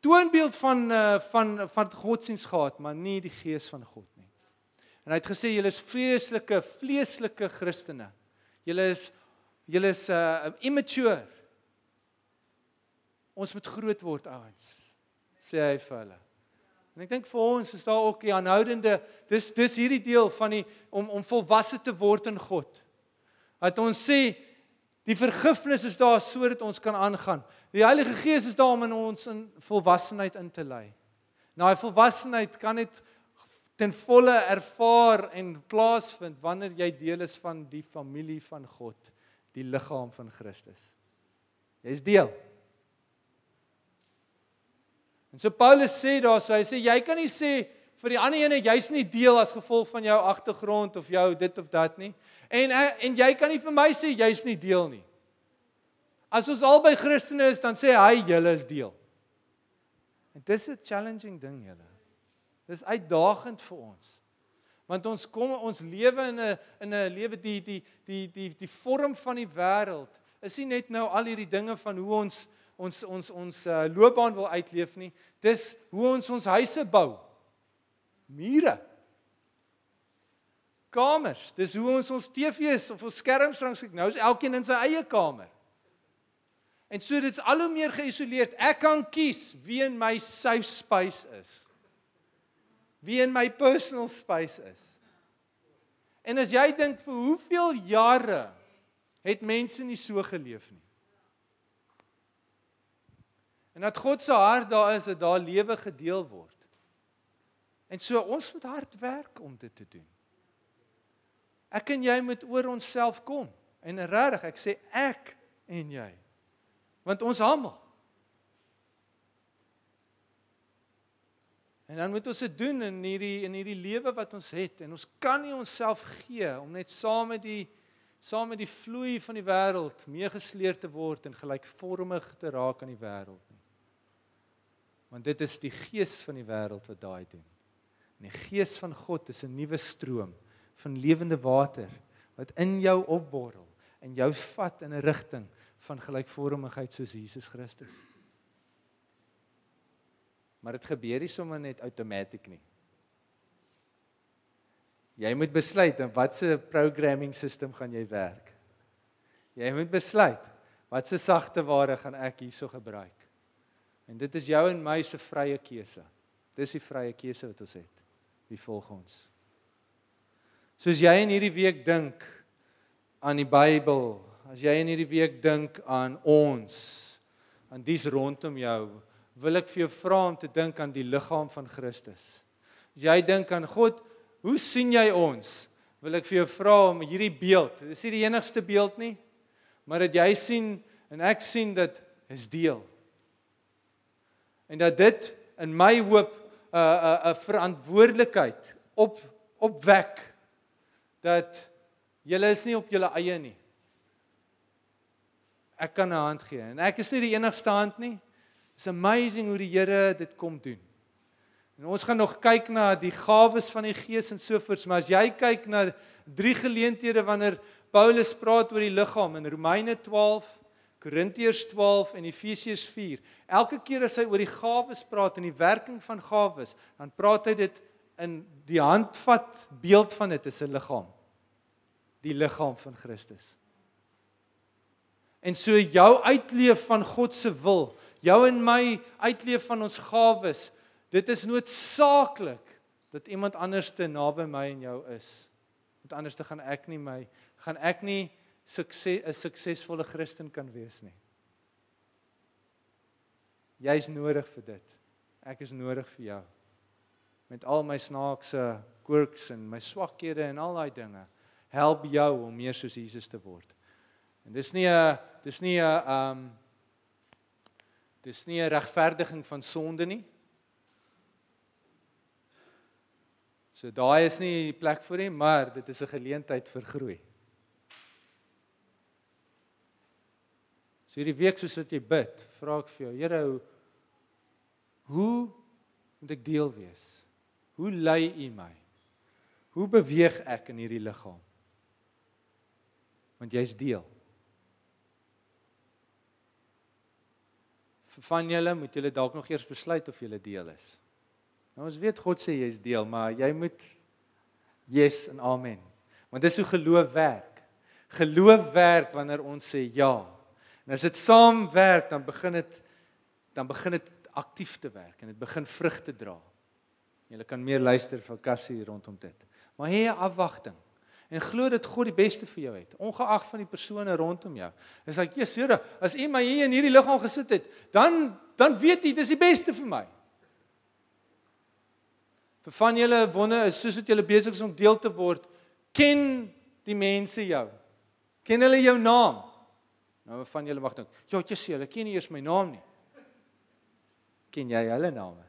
toonbeeld van uh van van godsdienst gehad, maar nie die gees van God nie. En hy het gesê julle is vreeslike vleeslike Christene. Julle is julle is uh immature. Ons moet groot word ouens, sê hy vir hulle. En ek dink vir ons is daar ook die aanhoudende dis dis hierdie deel van die om om volwasse te word in God. Dat ons sê die vergifnis is daar sodat ons kan aangaan. Die Heilige Gees is daar om in ons in volwassenheid in te lei. Nou die volwassenheid kan net ten volle ervaar en plaasvind wanneer jy deel is van die familie van God, die liggaam van Christus. Jy's deel. En so Paulus sê daar so hy sê jy kan nie sê vir die ander ene jy's nie deel as gevolg van jou agtergrond of jou dit of dat nie. En eh, en jy kan nie vir my sê jy's nie deel nie. As ons albei Christene is, dan sê hy julle is deel. En dis 'n challenging ding julle. Dis uitdagend vir ons. Want ons kom ons lewe in 'n in 'n lewe die die die die die vorm van die wêreld is nie net nou al hierdie dinge van hoe ons ons ons ons uh, loopbaan wil uitleef nie. Dis hoe ons ons huise bou. Mure. Kamers. Dis hoe ons ons TV's of ons skerms rangskik. Nou is elkeen in sy eie kamer. En so dit's al hoe meer geïsoleerd. Ek kan kies wie in my safe space is. Wie in my personal space is. En as jy dink vir hoeveel jare het mense nie so geleef nie. En dat God se hart daar is dat daar lewe gedeel word. En so ons moet hard werk om dit te doen. Ek en jy moet oor onsself kom. En regtig, ek sê ek en jy. Want ons almal. En dan moet ons dit doen in hierdie in hierdie lewe wat ons het en ons kan nie onsself gee om net saam met die saam met die vloei van die wêreld meegesleer te word en gelykvormig te raak aan die wêreld. Want dit is die gees van die wêreld wat daai doen. En die gees van God is 'n nuwe stroom van lewende water wat in jou opborrel en jou vat in 'n rigting van gelykvormigheid soos Jesus Christus. Maar dit gebeur nie sommer net outomaties nie. Jy moet besluit in watter programming system gaan jy werk. Jy moet besluit watse sagte ware gaan ek hierso gebruik. En dit is jou en my se vrye keuse. Dis die vrye keuse wat ons het. Wie volg ons? Soos jy in hierdie week dink aan die Bybel, as jy in hierdie week dink aan ons, aan dies rondom jou, wil ek vir jou vra om te dink aan die liggaam van Christus. As jy dink aan God, hoe sien jy ons? Wil ek vir jou vra om hierdie beeld, dis nie die enigste beeld nie, maar dat jy sien en ek sien dit is deel. En dat dit in my hoop 'n 'n 'n verantwoordelikheid op opwek dat julle is nie op julle eie nie. Ek kan 'n hand gee en ek is nie die enigste hand nie. It's amazing hoe die Here dit kom doen. En ons gaan nog kyk na die gawes van die Gees en sovoorts, maar as jy kyk na drie geleenthede wanneer Paulus praat oor die liggaam in Romeine 12, Korintiërs 12 en Efesiërs 4, elke keer as hy oor die gawes praat en die werking van gawes, dan praat hy dit in die handvat beeld van dit is 'n liggaam. Die liggaam van Christus. En so jou uitleef van God se wil, jou en my uitleef van ons gawes, dit is noodsaaklik dat iemand anders te naby my en jou is. Want anders te gaan ek nie my gaan ek nie sukses 'n suksesvolle Christen kan wees nie. Jy's nodig vir dit. Ek is nodig vir jou. Met al my snaakse quirks en my swakhede en al daai dinge, help jou om meer soos Jesus te word. En dis nie 'n dis nie 'n um dis nie 'n regverdiging van sonde nie. So daai is nie die plek vir hom, maar dit is 'n geleentheid vir groei. So hierdie week soos wat jy bid, vra ek vir jou, Here, hoe hoe moet ek deel wees? Hoe lei U my? Hoe beweeg ek in hierdie liggaam? Want jy's deel. Van julle moet julle dalk nog eers besluit of julle deel is. Nou ons weet God sê jy's deel, maar jy moet yes en amen. Want dis hoe geloof werk. Geloof werk wanneer ons sê ja. En as dit saam werk, dan begin dit dan begin dit aktief te werk en dit begin vrug te dra. Jy kan meer luister van Cassie rondom dit. Maar hê 'n afwagting en glo dat God die beste vir jou het, ongeag van die persone rondom jou. Dis like, "Jesus, Here, as U my hier in hierdie liggaam gesit het, dan dan weet U dis die beste vir my." Vir van julle wonder is soos wat julle besig is om deel te word, ken die mense jou. Ken hulle jou naam? Nou van julle mag dink, "Ja, Jesus, hulle ken nie eers my naam nie." Ken jy hulle name?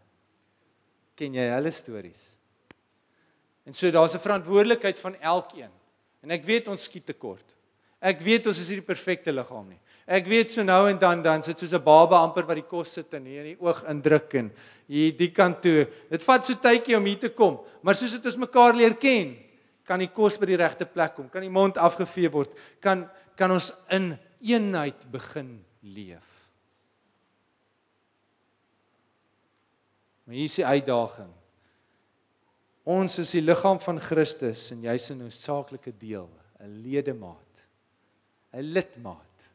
Ken jy hulle stories? En so daar's 'n verantwoordelikheid van elkeen. En ek weet ons skiet tekort. Ek weet ons is nie die perfekte liggaam nie. Ek weet so nou en dan dan sit soos 'n baba amper wat die kos sit en hier in die oog indruk en hier die kant toe. Dit vat so tydjie om hier te kom, maar soos dit ons mekaar leer ken, kan die kos by die regte plek kom, kan die mond afgevee word, kan kan ons in eenheid begin leef. Maar hier is die uitdaging. Ons is die liggaam van Christus en jy's 'n noodsaaklike deel, 'n ledemaat, 'n lidmaat.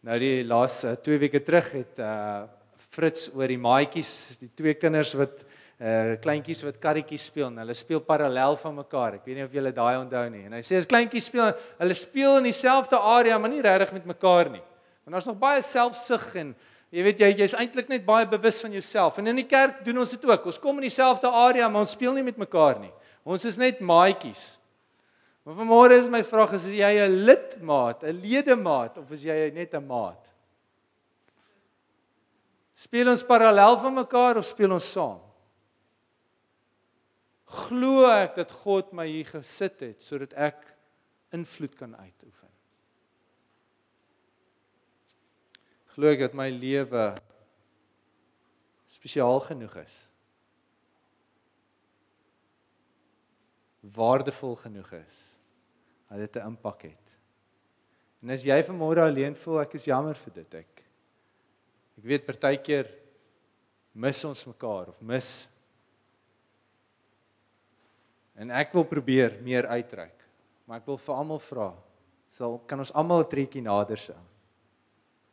Nou die laaste 2 weke terug het uh Fritz oor die maatjies, die twee kinders wat uh kleintjies wat karretjies speel en hulle speel parallel van mekaar. Ek weet nie of julle daai onthou nie. En hy sê as kleintjies speel, hulle speel in dieselfde area, maar nie regtig met mekaar nie. Want daar's nog baie selfsug en Jy weet jy jy's eintlik net baie bewus van jouself. En in die kerk doen ons dit ook. Ons kom in dieselfde area, maar ons speel nie met mekaar nie. Ons is net maatjies. Maar vanmôre is my vraag is jy 'n lidmaat, 'n ledemaat of is jy net 'n maat? Speel ons parallel van mekaar of speel ons saam? Glo ek dat God my hier gesit het sodat ek invloed kan uitoefen? glo ek dat my lewe spesiaal genoeg is. Waardevol genoeg is dat dit 'n impak het. En as jy vanmôre alleen voel ek is jammer vir dit ek. Ek weet partykeer mis ons mekaar of mis En ek wil probeer meer uitreik. Maar ek wil vir almal vra, sal kan ons almal 'n trekkie nader sit?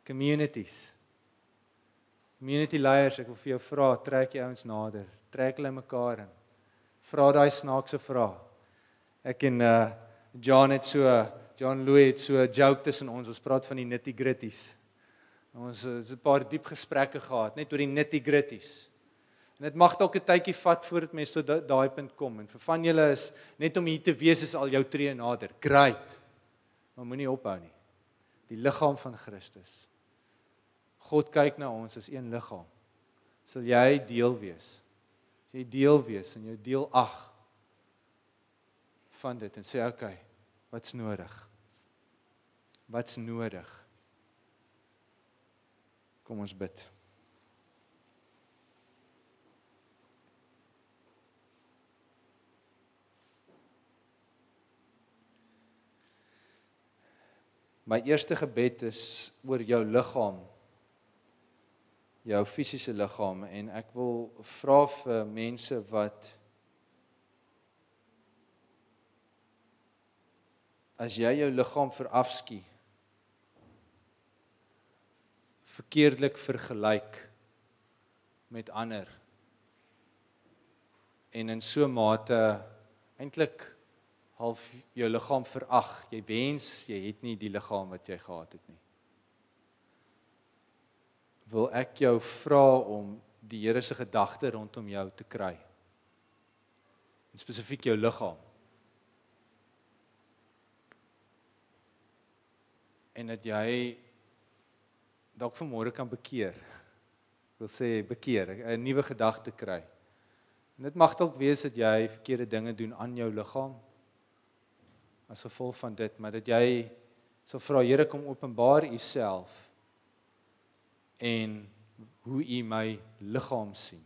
communities. Community leiers, ek wil vir jou vra, trek jy ouens nader, trek hulle mekaar in. Vra daai snaakse vrae. Ek en uh John het so John Louis het so 'n joke tussen ons. Ons praat van die nitty-gritties. Ons het 'n paar diep gesprekke gehad net oor die nitty-gritties. En dit mag dalk 'n tydjie vat voordat mense so daai punt kom en vir van julle is net om hier te wees is al jou tree nader. Great. Maar moenie ophou nie. Die liggaam van Christus. God kyk na ons as een liggaam. Sal jy deel wees? As jy deel wees en jou deel ag van dit en sê okay, wat's nodig? Wat's nodig? Kom ons bid. My eerste gebed is oor jou liggaam. Jou fisiese liggaam. En ek wil vra vir mense wat as jy jou liggaam verafskie verkeerdelik vergelyk met ander. En in so mate eintlik half jou liggaam verag jy wens jy het nie die liggaam wat jy gehad het nie wil ek jou vra om die Here se gedagte rondom jou te kry. En spesifiek jou liggaam. En dat jy dalk vanmôre kan bekeer. Ek wil sê bekeer, 'n nuwe gedagte kry. En dit mag dalk wees dat jy verkeerde dinge doen aan jou liggaam as gevolg van dit, maar dat jy sal vra Here kom openbaar u self en hoe U my liggaam sien.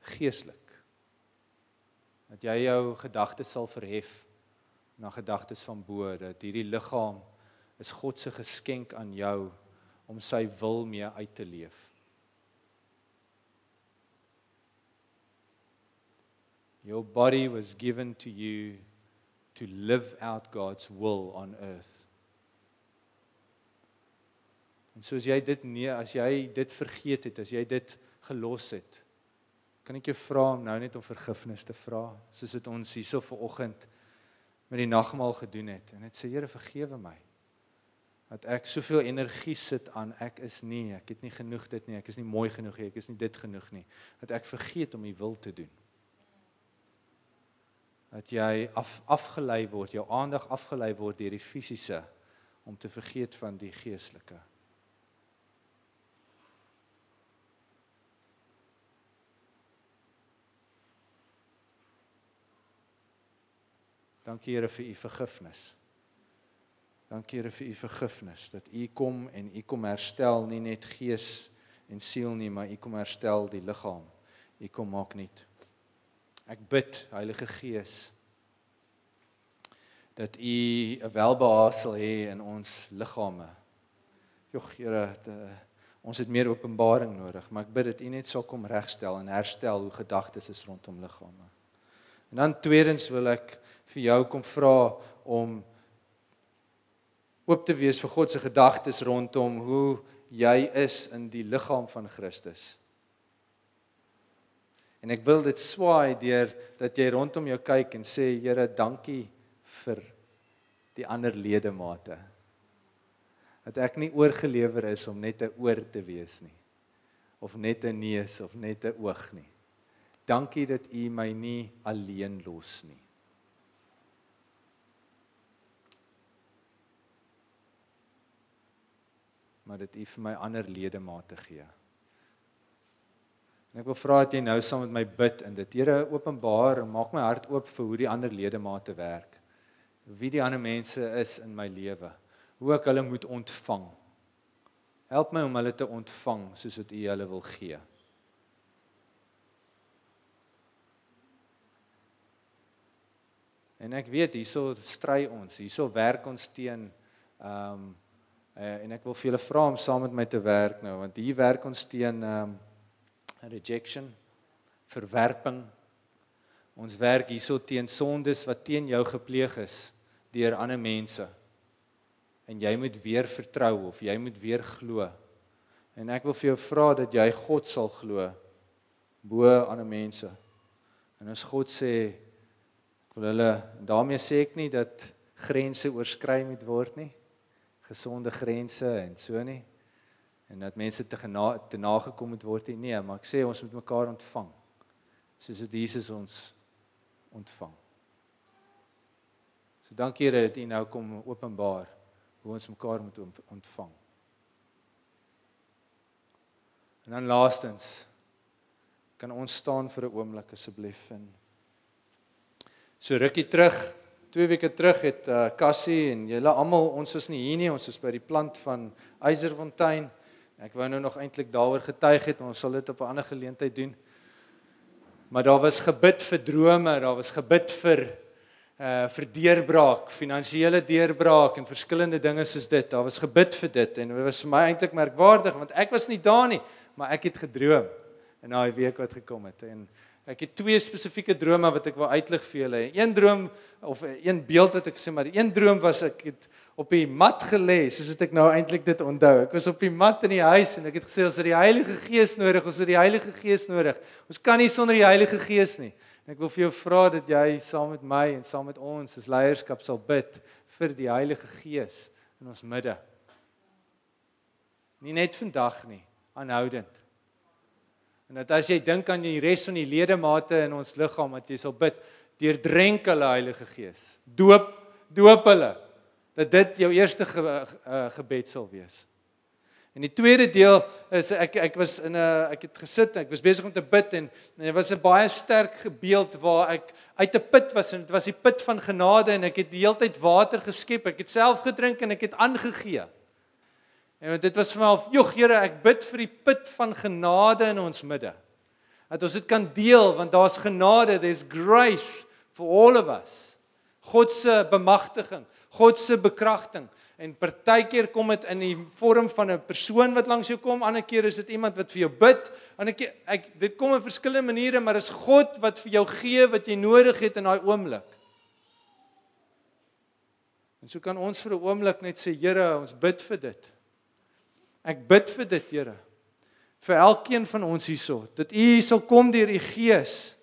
Geeslik. Dat jy jou gedagtes sal verhef na gedagtes van bo dat hierdie liggaam is God se geskenk aan jou om sy wil mee uit te leef. Your body was given to you to live out God's will on earth. En soos jy dit nee, as jy dit vergeet het, as jy dit gelos het, kan ek jou vra om nou net om vergifnis te vra, soos dit ons hierso vanoggend met die nagmaal gedoen het. En dit sê Here vergewe my dat ek soveel energie sit aan ek is nie, ek het nie genoeg dit nie, ek is nie mooi genoeg nie, ek is nie dit genoeg nie, dat ek vergeet om u wil te doen dat jy af afgelei word, jou aandag afgelei word deur die fisiese om te vergeet van die geestelike. Dankie Here vir u vergifnis. Dankie Here vir u vergifnis dat u kom en u kom herstel nie net gees en siel nie, maar u kom herstel die liggaam. U kom maak nuut. Ek bid Heilige Gees dat U 'n welbehae sal hê in ons liggame. Jogg Here, ons het meer openbaring nodig, maar ek bid dat U net sal kom regstel en herstel hoe gedagtes is rondom liggame. En dan tweedens wil ek vir jou kom vra om oop te wees vir God se gedagtes rondom hoe jy is in die liggaam van Christus. En ek wil dit swaai deur dat jy rondom jou kyk en sê Here, dankie vir die ander ledemate. Dat ek nie oorgelewer is om net 'n oor te wees nie of net 'n neus of net 'n oog nie. Dankie dat U my nie alleen los nie. Maar dat U vir my ander ledemate gee. En ek wil vra dat jy nou saam met my bid en dit Here openbaar en maak my hart oop vir hoe die ander ledemate werk. Wie die ander mense is in my lewe. Hoe ek hulle moet ontvang. Help my om hulle te ontvang soos wat U hulle wil gee. En ek weet hierso stry ons, hierso werk ons teen ehm um, en ek wil vir julle vra om saam met my te werk nou want hier werk ons teen ehm um, rejection, verwerping. Ons werk hierso teen sondes wat teen jou gepleeg is deur ander mense. En jy moet weer vertrou of jy moet weer glo. En ek wil vir jou vra dat jy God sal glo bo ander mense. En as God sê ek wil hulle daarmee sê ek nie dat grense oorskry moet word nie. Gesonde grense en so nie en dat mense te gena te nagekom moet word nie. Nee, maar ek sê ons moet mekaar ontvang. Soos dit Jesus ons ontvang. So dankie Here dat U nou kom openbaar hoe ons mekaar moet ontvang. En dan laastens kan ons staan vir 'n oomblik asseblief en so rukkie terug, twee weke terug het uh, Cassie en julle almal ons is nie hier nie, ons is by die plant van Eiserfontein. Ek wou nou nog eintlik daaroor getuig het, maar ons sal dit op 'n ander geleentheid doen. Maar daar was gebid vir drome, daar was gebid vir uh vir deurbraak, finansiële deurbraak en verskillende dinge soos dit. Daar was gebid vir dit en dit was vir my eintlik merkwaardig want ek was nie daar nie, maar ek het gedroom in daai week wat gekom het en ek het twee spesifieke drome wat ek wil uitlig vir julle. Een droom of een beeld wat ek sê maar een droom was ek het op die mat gelê, soos wat ek nou eintlik dit onthou. Ek was op die mat in die huis en ek het gesê ons het die Heilige Gees nodig, ons het die Heilige Gees nodig. Ons kan nie sonder die Heilige Gees nie. En ek wil vir jou vra dat jy saam met my en saam met ons as leierskap sal bid vir die Heilige Gees in ons midde. Nie net vandag nie, aanhoudend. En dat as jy dink aan die res van die ledemate in ons liggaam, dat jy sal bid, deurdrenk hulle Heilige Gees. Doop, doop hulle dat dit jou eerste ge, uh, gebed sal wees. En die tweede deel is ek ek was in 'n ek het gesit, ek was besig om te bid en en dit was 'n baie sterk gebeeld waar ek uit 'n put was en dit was die put van genade en ek het die hele tyd water geskep. Ek het self gedrink en ek het aangegee. En dit was vir my, "Jog, Here, ek bid vir die put van genade in ons midde." Dat ons dit kan deel want daar's genade, there's grace for all of us. God se bemagtiging, God se bekragting. En partykeer kom dit in die vorm van 'n persoon wat langs jou kom, ander keer is dit iemand wat vir jou bid. Ander keer ek dit kom in verskillende maniere, maar dis God wat vir jou gee wat jy nodig het in daai oomblik. En so kan ons vir 'n oomblik net sê, Here, ons bid vir dit. Ek bid vir dit, Here. Vir elkeen van ons hierso, dat U sal kom deur U Gees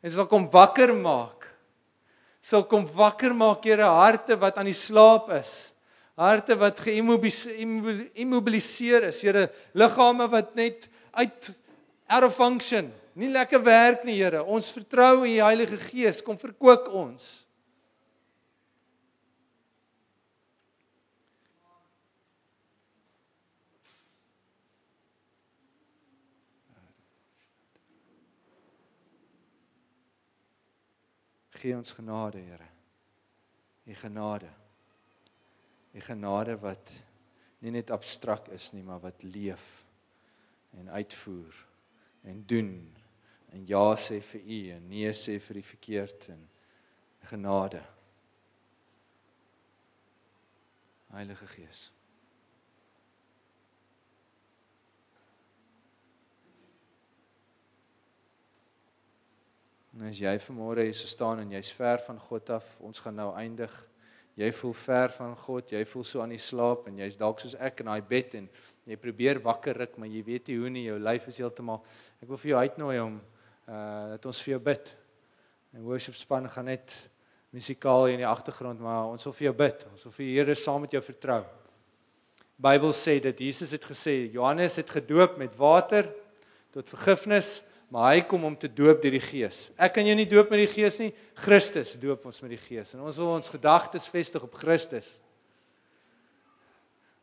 en sal kom wakker maak. Sal kom wakker maak, Here, harte wat aan die slaap is harte wat geïmmobiliseer is, Here, liggame wat net uit out of function, nie lekker werk nie, Here. Ons vertrou in die Heilige Gees, kom verkoop ons. Gee ons genade, Here. U genade. Die genade wat nie net abstrak is nie, maar wat leef en uitvoer en doen en ja sê vir u en nee sê vir die verkeerd en genade. Heilige Gees. En as jy vanmôre hier staan en jy's ver van God af, ons gaan nou eindig jy voel ver van God, jy voel so aan die slaap en jy's dalk soos ek in daai bed en jy probeer wakker ruk, maar jy weet nie hoe nie, jou lyf is heeltemal. Ek wil vir jou uitnooi om uh dat ons vir jou bid. En worship span gaan net musikaal hier in die agtergrond, maar ons wil vir jou bid. Ons wil vir die Here saam met jou vertrou. Bybel sê dat Jesus het gesê, Johannes het gedoop met water tot vergifnis maar hy kom om te doop deur die Gees. Ek kan jou nie doop met die Gees nie. Christus doop ons met die Gees. En ons wil ons gedagtes vestig op Christus.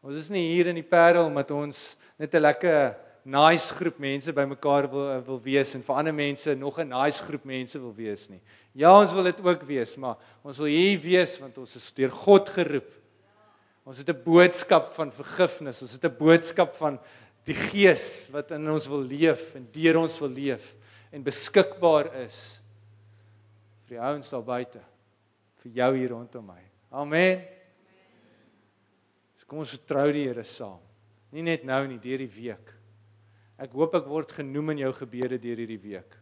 Ons is nie hier in die Parel omdat ons net 'n lekker nice groep mense bymekaar wil wil wees en vir ander mense nog 'n nice groep mense wil wees nie. Ja, ons wil dit ook wees, maar ons wil hier wees want ons is deur God geroep. Ons het 'n boodskap van vergifnis. Ons het 'n boodskap van die gees wat in ons wil leef en deur ons wil leef en beskikbaar is vir die ouens daar buite vir jou hier rondom my. Amen. So kom ons vertrou die Here saam. Nie net nou nie, deur die week. Ek hoop ek word genoem in jou gebede deur hierdie week.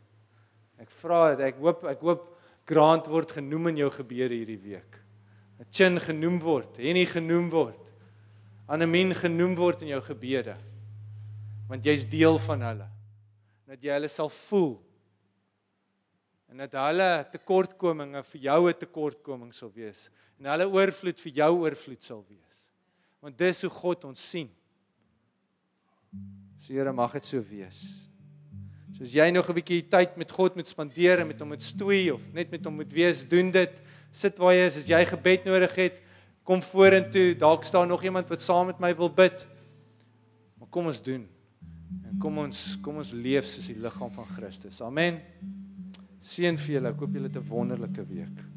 Ek vra dit, ek hoop ek hoop Grant word genoem in jou gebede hierdie week. 'n Chin genoem word, Henny genoem word. Anemien genoem word in jou gebede want jy's deel van hulle. Dat jy hulle sal voel. En dat hulle tekortkominge vir jou 'n tekortkoming sal wees en hulle oorvloed vir jou oorvloed sal wees. Want dis hoe God ons sien. So Here mag dit so wees. Soos jy nog 'n bietjie tyd met God moet spandeer en met hom moet stoei of net met hom moet wees, doen dit. Sit waar jy is, as jy gebed nodig het, kom vorentoe. Dalk staan nog iemand wat saam met my wil bid. Maar kom ons doen. En kom ons kom ons leef soos die liggaam van Christus. Amen. Seën vir julle. Ek hoop julle het 'n wonderlike week.